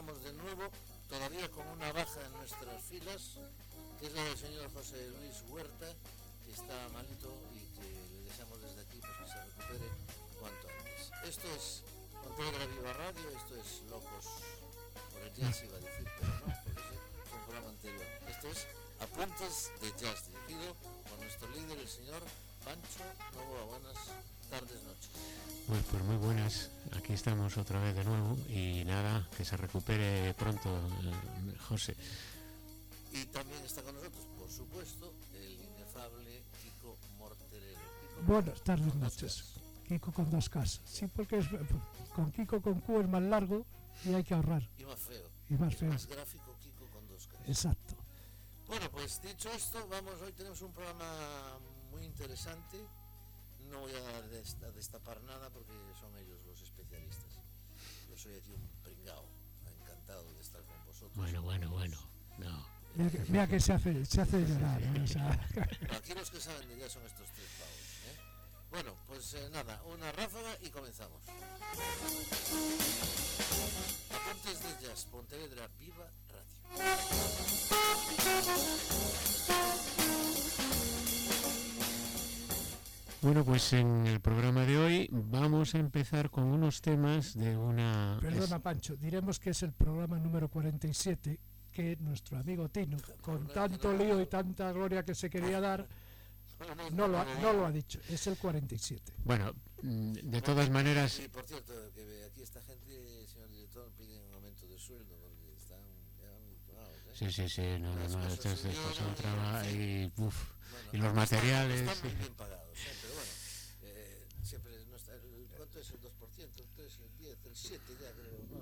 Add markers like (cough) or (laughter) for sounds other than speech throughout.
estamos de nuevo, todavía con una baja en nuestras filas, que es la del señor José Luis Huerta, que está malito y que le deseamos desde aquí pues, que se recupere cuanto antes. Esto es Pontevedra Viva Radio, esto es Locos por el Jazz, iba a decir, pero no, porque es un programa anterior. Esto es Apuntes de Jazz, dirigido por nuestro líder, el señor Pancho Novoa. Buenas tardes, noches. Pues, pues muy buenas, aquí estamos otra vez de nuevo y nada, que se recupere pronto eh, José. Y también está con nosotros, por supuesto, el inefable Kiko Morterero. Kiko, Buenas tardes, noches. Kiko con dos casas. Sí, porque es, con Kiko con Q es más largo y hay que ahorrar. Y más feo. Y más feo. Más gráfico, Kiko con dos Ks. Exacto. Bueno, pues dicho esto, vamos, hoy tenemos un programa muy interesante. No voy a dest- a destapar nada porque son ellos los especialistas. Yo soy aquí un pringao, encantado de estar con vosotros. Bueno, bueno, bueno, no. Mira que, mira que se hace, se hace llorar. ¿eh? O sea, Pero (laughs) aquí los que saben de ya son estos tres pavos. ¿eh? Bueno, pues eh, nada, una ráfaga y comenzamos. Apuntes de Jazz, Pontevedra, Viva Radio. Bueno, pues en el programa de hoy vamos a empezar con unos temas de una... perdona, Pancho, diremos que es el programa número 47 que nuestro amigo Tino, con tanto lío y tanta gloria que se quería dar, no lo ha, no lo ha dicho. Es el 47. Bueno, de todas maneras, Y por cierto, que ve aquí esta gente, señor director, piden un aumento de sueldo porque están. ¿eh? sí, sí, sí, no, no, no, cosas esto es, esto es un subieron, trabajo en fin. y, uf, Bueno, y los materiales... Están muy sí. bien pagados,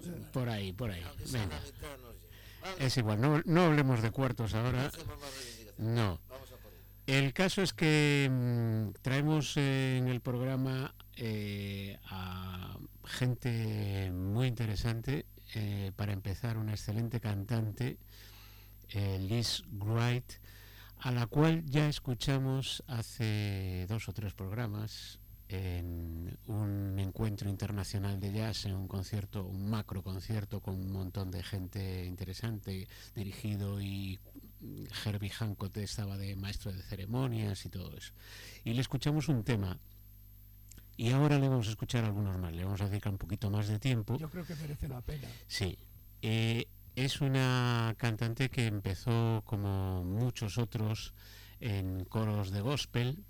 No por ahí, por ahí. Venga. No. Es igual, no, no, hablemos de cuartos ahora. No. El caso es que mm, traemos eh, en el programa eh, a gente muy interesante. Eh, para empezar, una excelente cantante, Liz Wright, a la cual ya escuchamos hace dos o tres programas en un encuentro internacional de jazz, en un concierto, un macro concierto con un montón de gente interesante, dirigido y Herbie Hancock estaba de maestro de ceremonias y todo eso. Y le escuchamos un tema. Y ahora le vamos a escuchar algunos más, le vamos a dedicar un poquito más de tiempo. Yo creo que merece la pena. Sí. Eh, es una cantante que empezó como muchos otros en coros de gospel.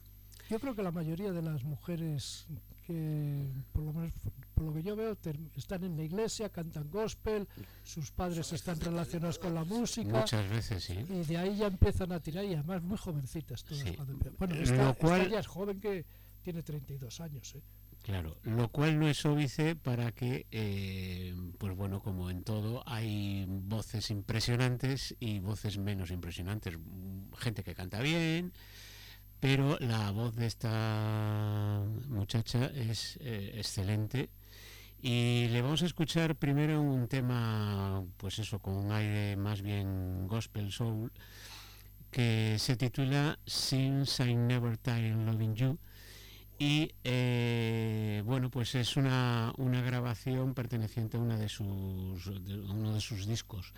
Yo creo que la mayoría de las mujeres que, por lo menos por lo que yo veo, están en la iglesia, cantan gospel, sus padres están relacionados con la música Muchas veces, sí. y de ahí ya empiezan a tirar y además muy jovencitas todas. Sí. cuando. Bueno, Lo esta, esta cual- ya es joven que tiene 32 años. ¿eh? Claro, lo cual no es óbice para que, eh, pues bueno, como en todo, hay voces impresionantes y voces menos impresionantes. Mm, Gente que canta bien, pero la voz de esta muchacha es eh, excelente. Y le vamos a escuchar primero un tema, pues eso, con un aire más bien gospel soul, que se titula Since I Never Tired Loving You. Y eh, bueno pues es una, una grabación perteneciente a una de sus de uno de sus discos.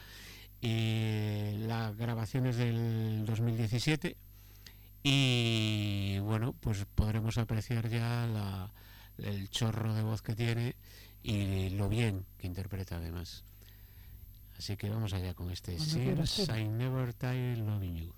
Y la grabación es del 2017 y bueno pues podremos apreciar ya la- el chorro de voz que tiene y lo bien que interpreta además así que vamos allá con este Since. I Never Tired Loving You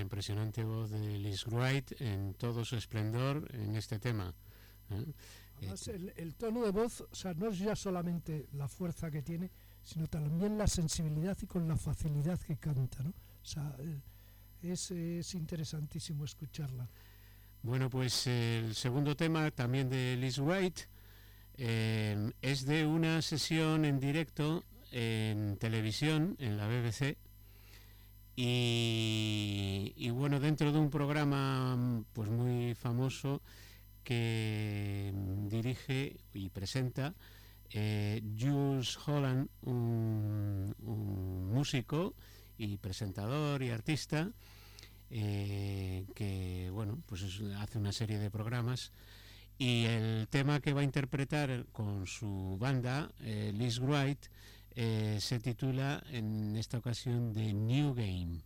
impresionante voz de Liz Wright en todo su esplendor en este tema. ¿eh? Además, el, el, tono de voz, o sea, no es ya solamente la fuerza que tiene, sino también la sensibilidad y con la facilidad que canta, ¿no? O sea, es, es interesantísimo escucharla. Bueno, pues el segundo tema también de Liz Wright eh, es de una sesión en directo en televisión, en la BBC, y, bueno, dentro de un programa pues muy famoso que dirige y presenta eh, Jules Holland, un, músico y presentador y artista eh, que bueno pues hace una serie de programas y el tema que va a interpretar con su banda eh, Liz Wright eh, se titula en esta ocasión The New Game.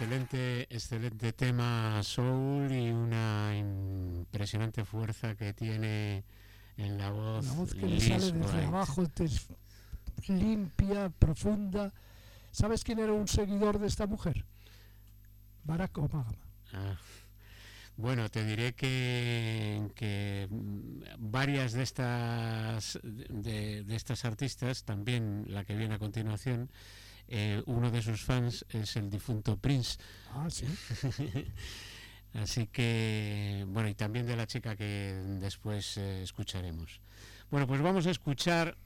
Excelente, excelente tema soul y una impresionante fuerza que tiene en la voz. La voz que le sale desde abajo, limpia, profunda. ¿Sabes quién era un seguidor de esta mujer? Barack Obama. Ah. Bueno, te diré que, varias de estas de, estas artistas, también la que viene a continuación, eh, uno de sus fans es el difunto Prince. Ah, sí. (laughs) Así que, bueno, y también de la chica que después eh, escucharemos. Bueno, pues vamos a escuchar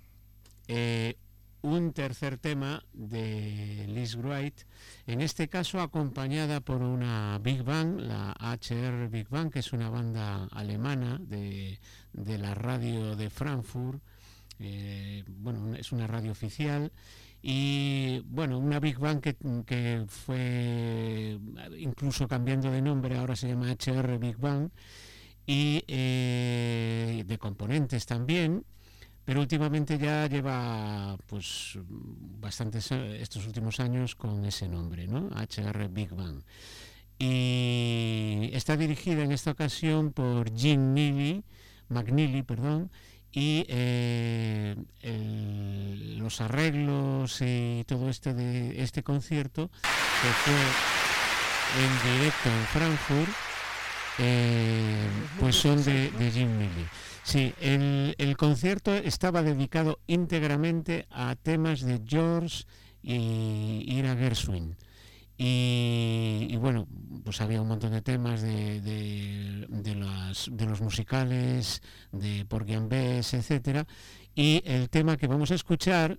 eh, un tercer tema de Liz Wright, en este caso acompañada por una Big Bang, la HR Big Bang, que es una banda alemana de, de la radio de Frankfurt. bueno, es una radio oficial y bueno, una Big Bang que, fue incluso cambiando de nombre, ahora se llama HR Big Bang, y eh, de componentes también, pero últimamente ya lleva pues bastantes estos últimos años con ese nombre, ¿no? HR Big Bang. Y está dirigida en esta ocasión por Jim Neely, McNeely, perdón, y eh, los arreglos y todo este de este concierto que fue en directo en Frankfurt eh, pues son de, Jim Milley. Sí, el, el, concierto estaba dedicado íntegramente a temas de George y Ira Gershwin. Y, bueno, pues había un montón de temas de, los musicales, de Porgy and Bess, etc. Y el tema que vamos a escuchar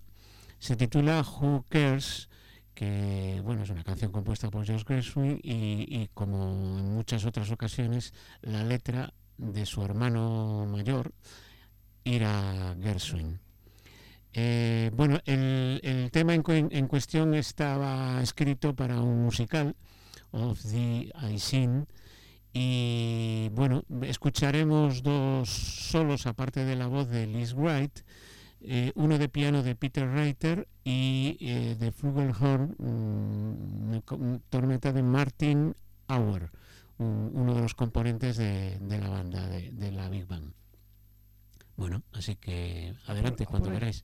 se titula Who Cares, que bueno, es una canción compuesta por George Gershwin y, y como en muchas otras ocasiones, la letra de su hermano mayor, Ira Gershwin. Eh, bueno, el, tema en, cuestión estaba escrito para un musical, Of the I y bueno, escucharemos dos solos aparte de la voz de Liz Wright, eh, uno de piano de Peter Reiter y eh, de Flugelhorn, mm, tormenta de Martin Auer, uno de los componentes de, la banda de, de, la Big Bang. Bueno, así que adelante cuando queráis.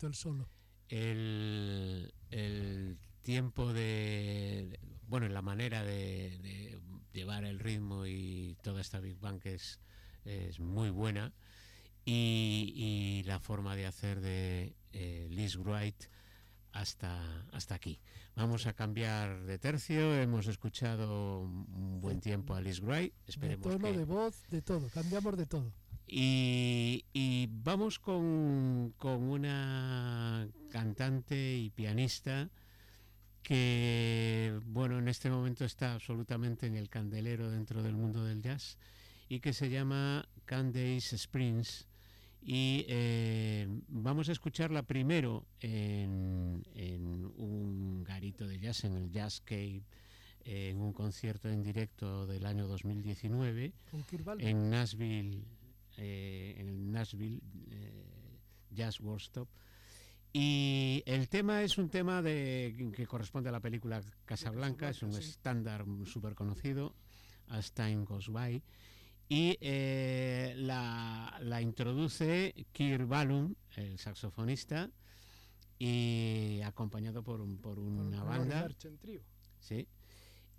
Bonito el solo. El, el tiempo de, bueno, la manera de, de, llevar el ritmo y toda esta Big Bang es, es muy buena y, y, la forma de hacer de eh, Liz Wright hasta, hasta aquí. Vamos a cambiar de tercio, hemos escuchado un buen tiempo a Liz Wright, esperemos de tono, que... de voz, de todo, cambiamos de todo. Y, y vamos con, con, una cantante y pianista que, bueno, en este momento está absolutamente en el candelero dentro del mundo del jazz y que se llama Candace Springs. Y eh, vamos a escucharla primero en, en, un garito de jazz, en el Jazz Cave, en un concierto en directo del año 2019 en Nashville, eh, en el Nashville eh, Jazz Workshop. Y el tema es un tema de, que corresponde a la película Casablanca, es un estándar súper conocido, As Time Goes By. Y eh, la, la, introduce Kirk Ballum, el saxofonista, y acompañado por, un, por una por banda. Trío. Sí.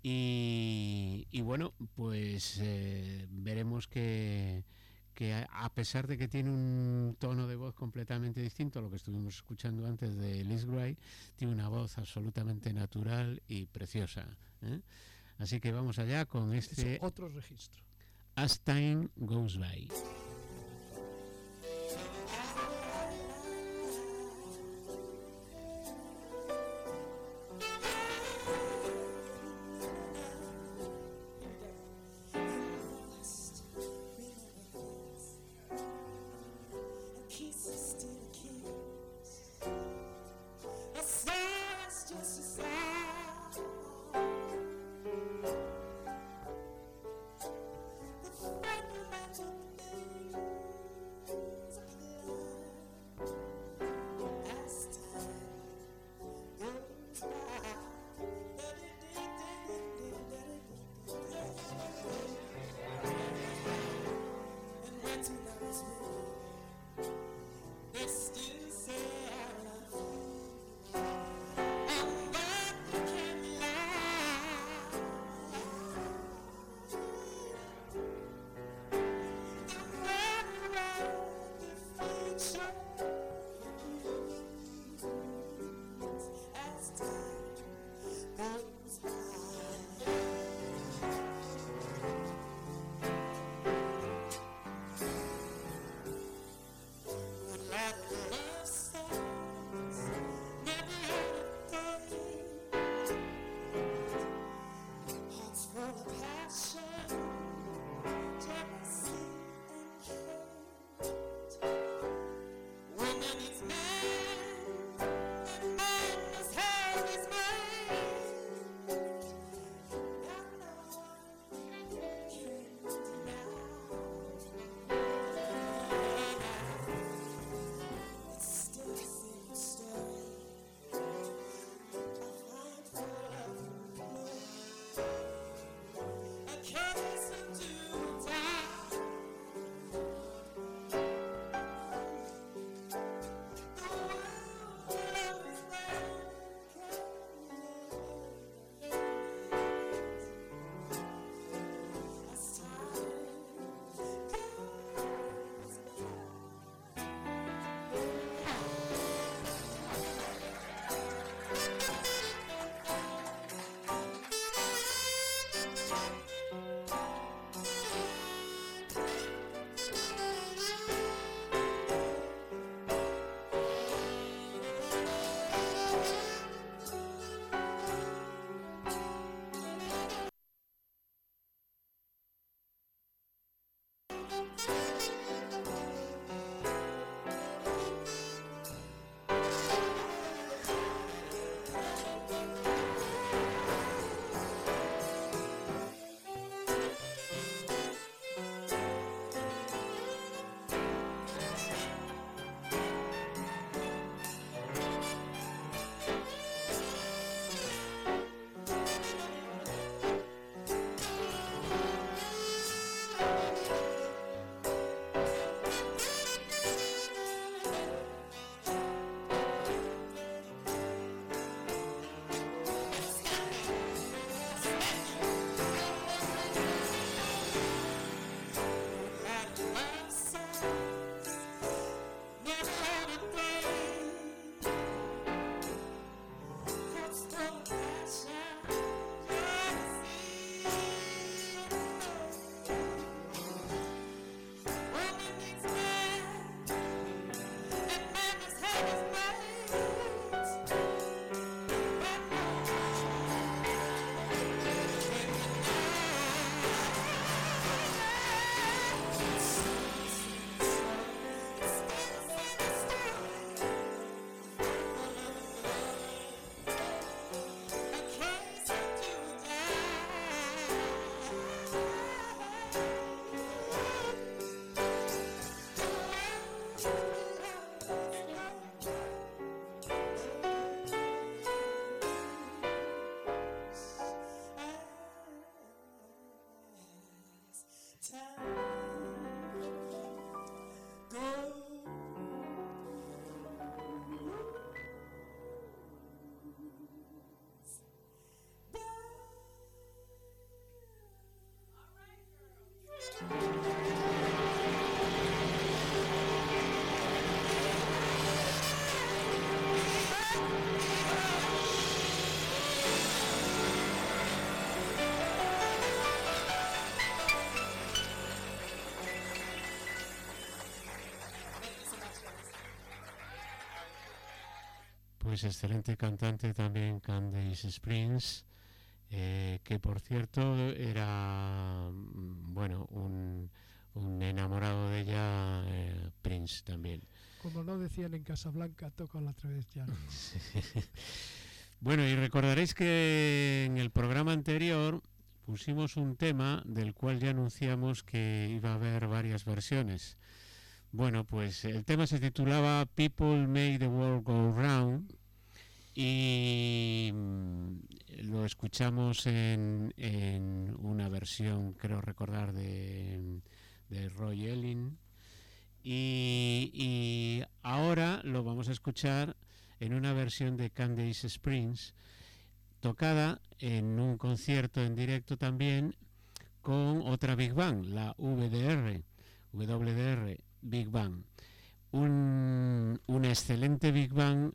Y, y, bueno, pues eh, veremos que, que a pesar de que tiene un tono de voz completamente distinto a lo que estuvimos escuchando antes de Liz Gray, tiene una voz absolutamente natural y preciosa. ¿eh? Así que vamos allá con este es otro registro. As Time Goes By. Pues excelente cantante también Candace Springs, eh, que por cierto era, mm, bueno, un, un enamorado de ella, eh, Prince también. Como no decían en Casablanca, toca la ya. (laughs) bueno, y recordaréis que en el programa anterior pusimos un tema del cual ya anunciamos que iba a haber varias versiones. Bueno, pues el tema se titulaba People Make the World Go Round y mm, lo escuchamos en, una versión, creo recordar, de, Roy Ellin. Y, ahora lo vamos a escuchar en una versión de Candace Springs, tocada en un concierto en directo también con otra Big Bang, la VDR, WDR Big Bang. Un, excelente Big Bang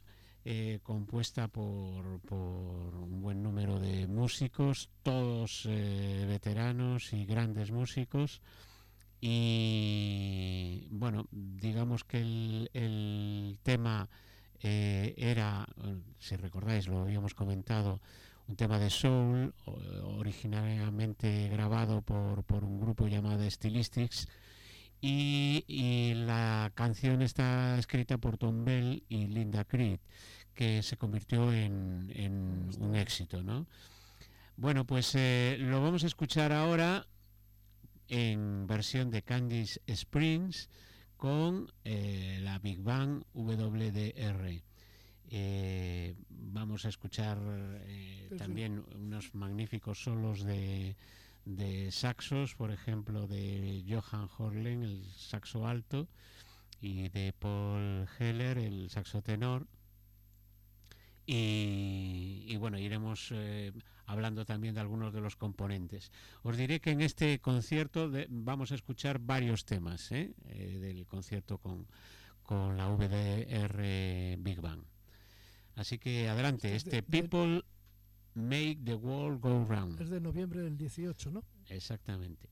eh, compuesta por, por, un buen número de músicos, todos eh, veteranos y grandes músicos. Y bueno, digamos que el, tema eh, era, si recordáis, lo habíamos comentado, un tema de soul, originalmente grabado por, por un grupo llamado Stylistics y, la canción está escrita por Tom Bell y Linda Creed, que se convirtió en, en un éxito, ¿no? Bueno, pues eh, lo vamos a escuchar ahora en versión de Candice Springs con eh, la Big Bang WDR. Eh, vamos a escuchar eh, también unos magníficos solos de, de saxos, por ejemplo, de Johan Horlen, el saxo alto, y de Paul Heller, el saxo tenor. Y, y bueno, iremos eh, hablando también de algunos de los componentes. Os diré que en este concierto de, vamos a escuchar varios temas ¿eh? Eh, del concierto con, con la VDR Big Bang. Así que adelante, este People Make the World Go Round. Es de noviembre del 18, ¿no? Exactamente.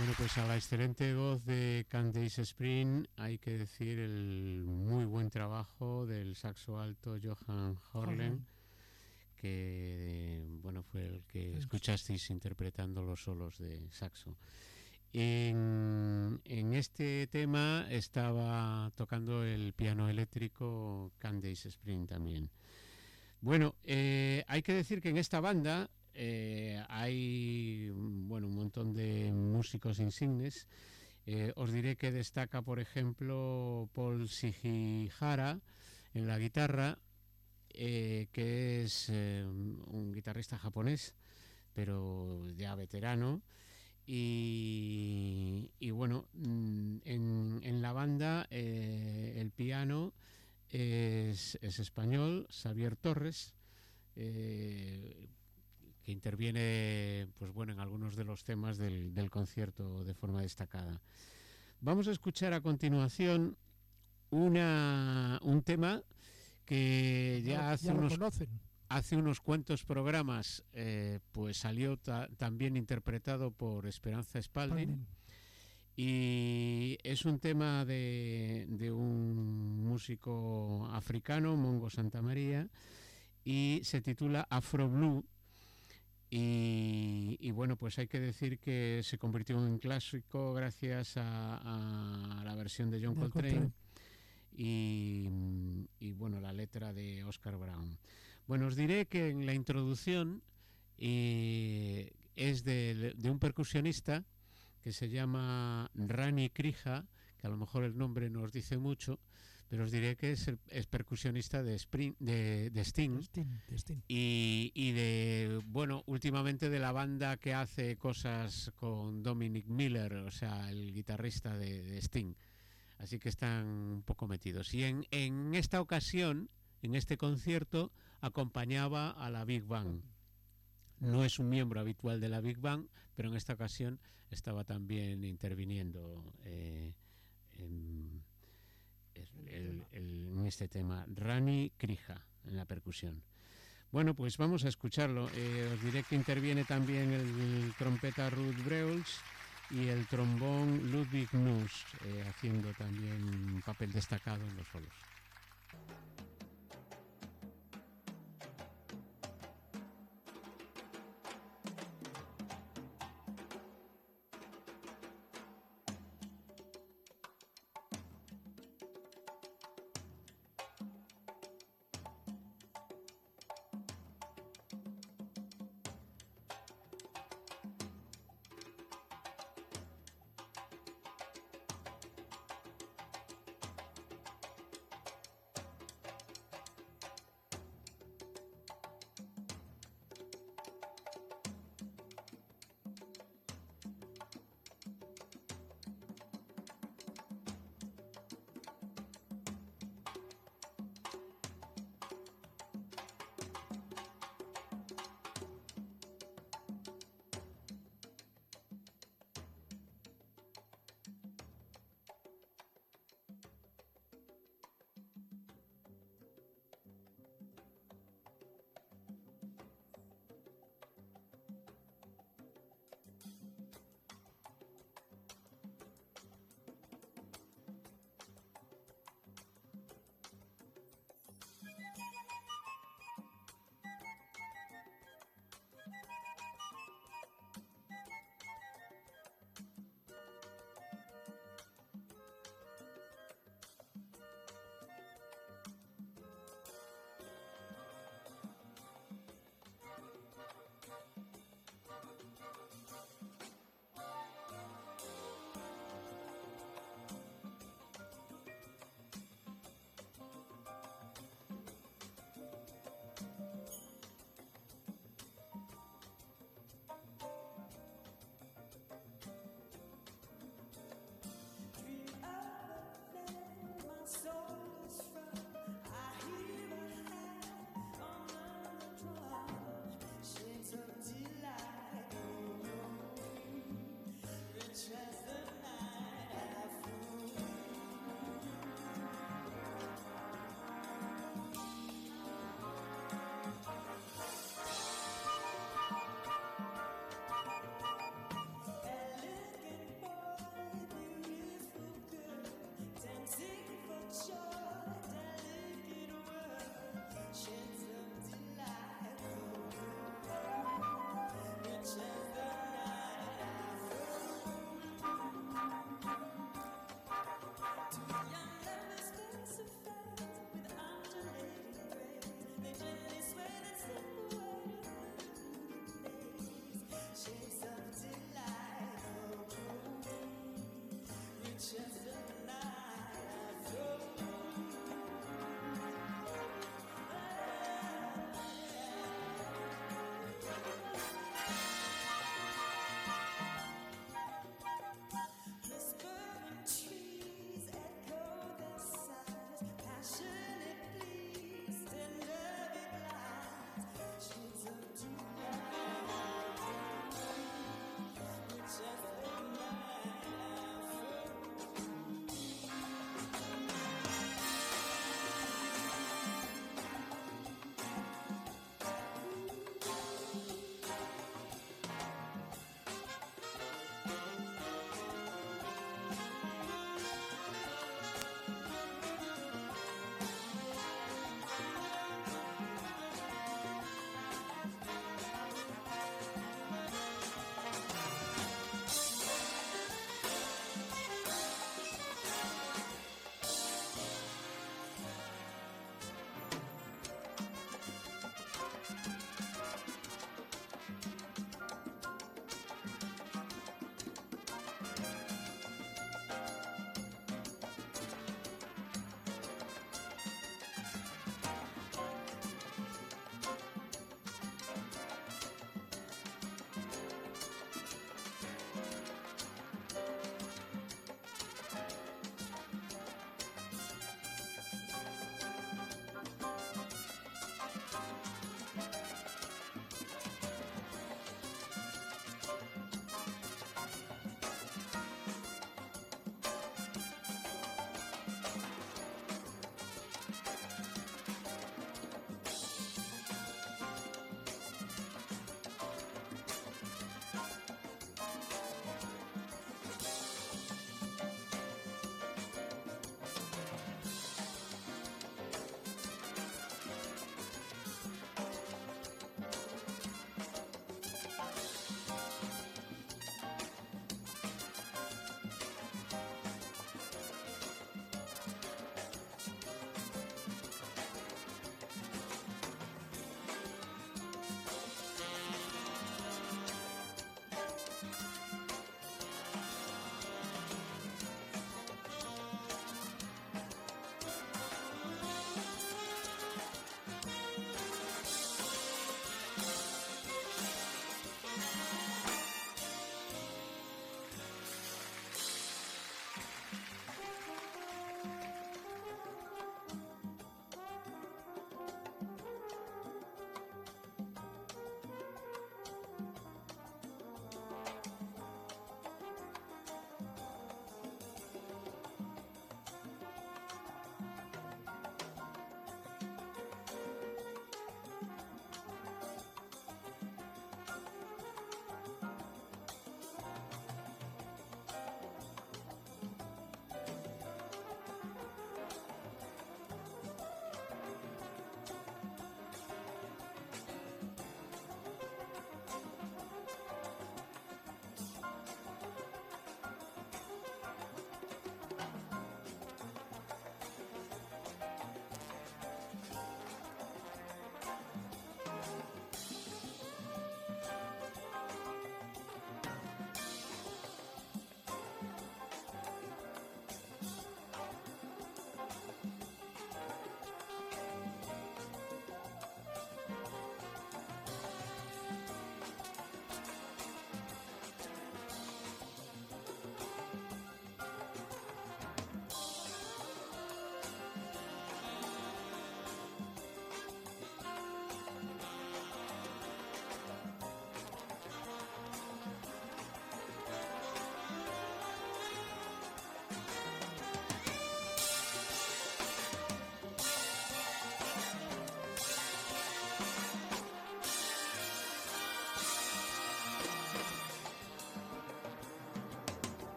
Bueno, pues a la excelente voz de Candace Spring hay que decir el muy buen trabajo del saxo alto Johan Horlen, que bueno fue el que escuchasteis interpretando los solos de saxo. En, este tema estaba tocando el piano eléctrico Candace Spring también. Bueno, eh, hay que decir que en esta banda eh, hay bueno, un montón de músicos insignes. Eh, os diré que destaca, por ejemplo, Paul Sigihara en la guitarra, eh, que es un guitarrista japonés, pero ya veterano. Y, bueno, mm, en, la banda el piano es, español, Xavier Torres que interviene pues bueno, en algunos de los temas del, concierto de forma destacada. Vamos a escuchar a continuación una, un tema que ya, hace, unos, hace unos cuantos programas eh, pues salió también interpretado por Esperanza Spalding. Y es un tema de, de, un músico africano, Mongo Santa María, y se titula Afro Blue y, bueno, pues hay que decir que se convirtió en un clásico gracias a, la versión de John Coltrane, Y, bueno, la letra de Oscar Brown. Bueno, os diré que en la introducción eh, es de, de, un percusionista que se llama Rani Krija, que a lo mejor el nombre nos dice mucho, pero os diré que es, el, percusionista de, de, Sting, Y, y, de, bueno, últimamente de la banda que hace cosas con Dominic Miller, o sea, el guitarrista de, Sting. Así que están un poco metidos. Y en, en esta ocasión, en este concierto, acompañaba a la Big Bang. No es un miembro habitual de la Big Bang, pero en esta ocasión estaba también interviniendo eh, en en este tema. Rani Krija en la percusión. Bueno, pues vamos a escucharlo. Eh, os diré que interviene también el, trompeta Ruth Breuls y el trombón Ludwig Nuss, eh, haciendo también un papel destacado en los solos.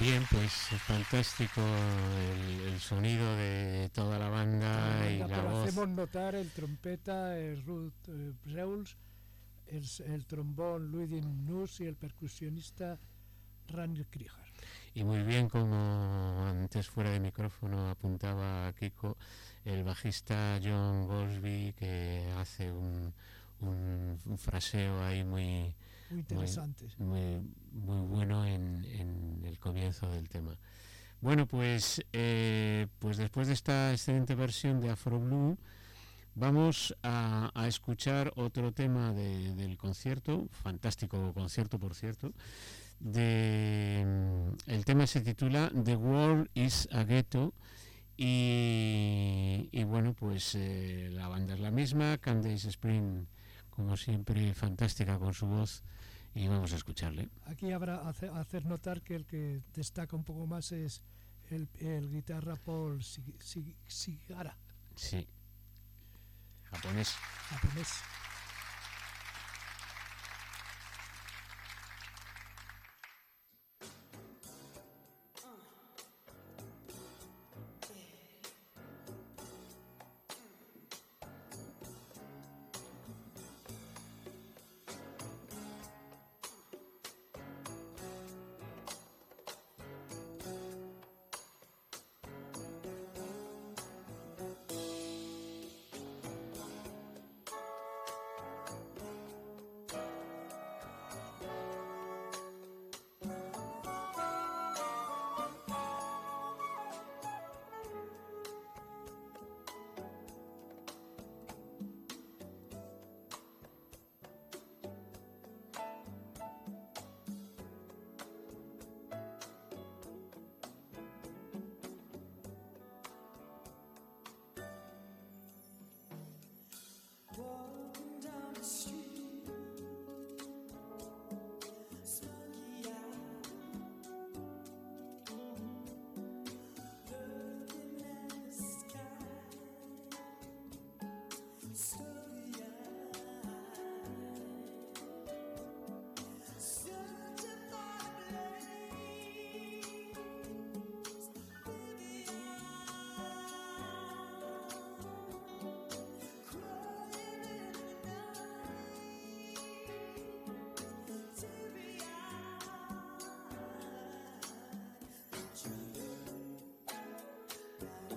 Bien, pues fantástico el, sonido de toda la banda, y la voz. Hacemos notar el trompeta, el Ruth eh, el, trombón Ludwig Nuss y el percusionista Randy Krieger. Y muy bien, como antes fuera de micrófono apuntaba Kiko, el bajista John Goldsby que hace un, un, fraseo ahí muy, muy interesante. Muy, muy, bueno en, en, el comienzo del tema. Bueno, pues, eh, pues después de esta excelente versión de Afro Blue, vamos a, a escuchar otro tema del concierto, fantástico concierto por cierto, de, el tema se titula The World is a Ghetto y, y bueno pues eh, la banda es la misma, Candace Spring como siempre fantástica con su voz y vamos a escucharle. Aquí habrá hacer, hacer notar que el que destaca un poco más es el, el guitarra Paul Sigara. Sí, japonés. Japonés.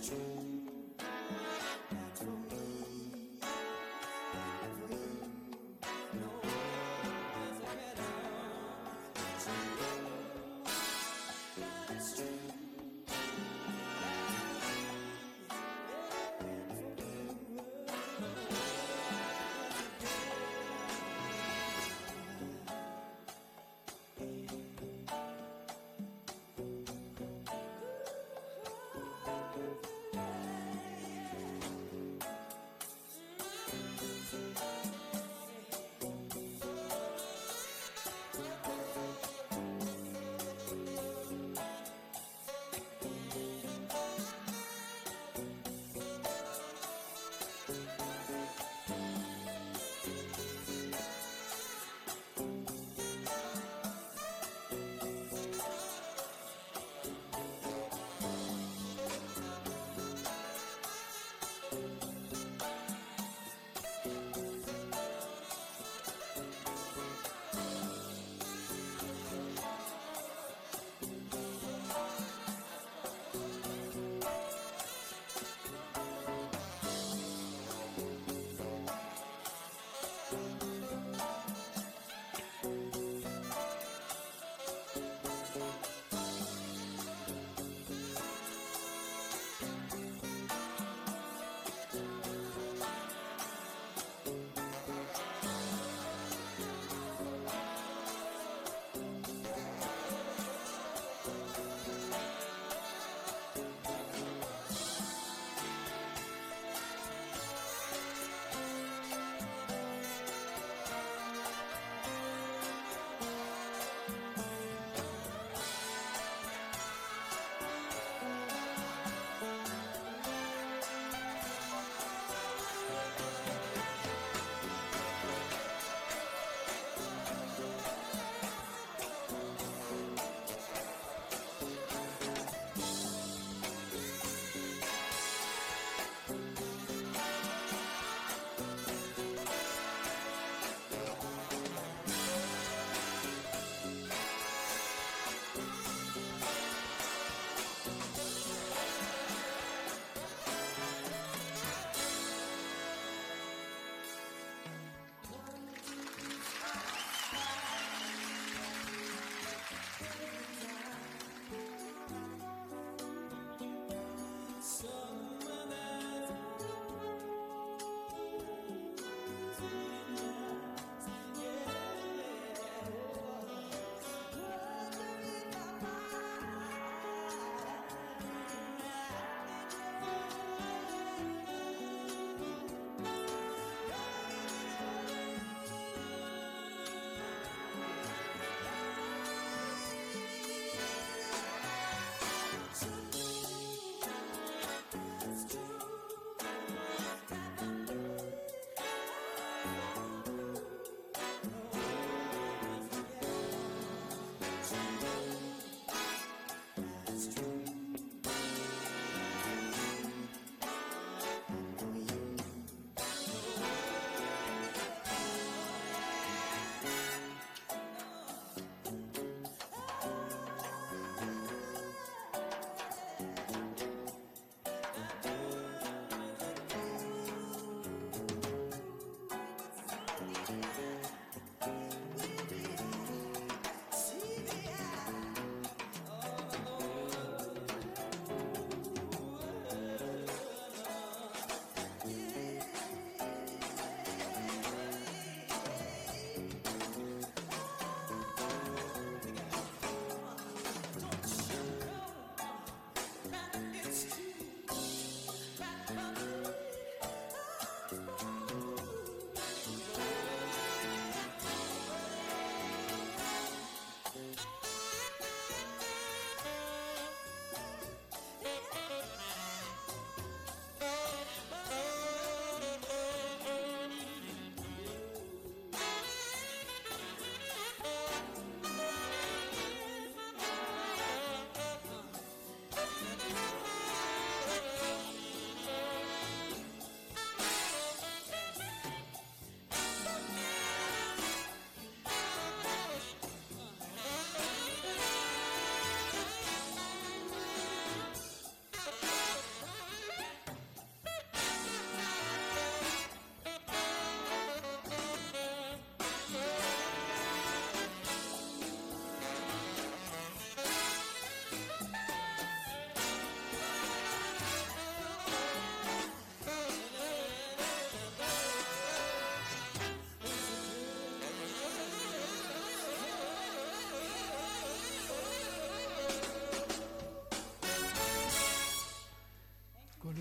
true.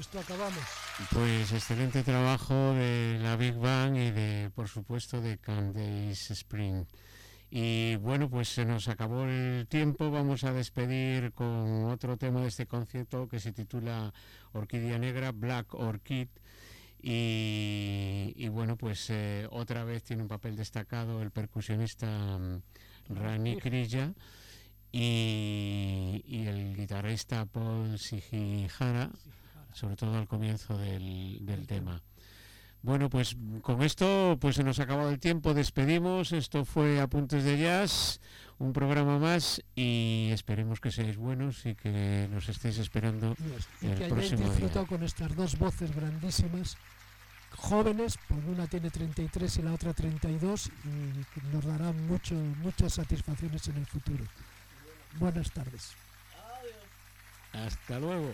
Esto acabamos. Pues excelente trabajo de la Big Bang y de, por supuesto, de Candace Spring. Y bueno, pues se nos acabó el tiempo. Vamos a despedir con otro tema de este concierto que se titula Orquídea Negra, Black Orchid. Y, bueno, pues eh, otra vez tiene un papel destacado el percusionista mm, Rani (laughs) Krilla y, y, el guitarrista Paul Sigihara, sobre todo al comienzo del, del tema. Bueno, pues con esto pues se nos ha acabado el tiempo, despedimos, esto fue Apuntes de Jazz, un programa más y esperemos que seáis buenos y que nos estéis esperando y el que próximo disfrutado con estas dos voces grandísimas, jóvenes, pues una tiene 33 y la otra 32 y nos darán mucho, muchas satisfacciones en el futuro. Buenas tardes. Hasta luego.